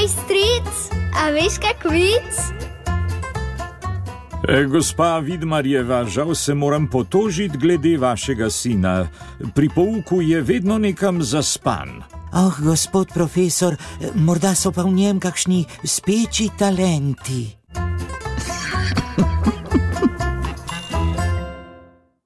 Hej, stric, a veš kak vic? E, gospa Vidmarjeva, žal se moram potožiti glede vašega sina. Pri pouku je vedno nekam zaspan. Oh, gospod profesor, morda so pa v njem kakšni speči talenti.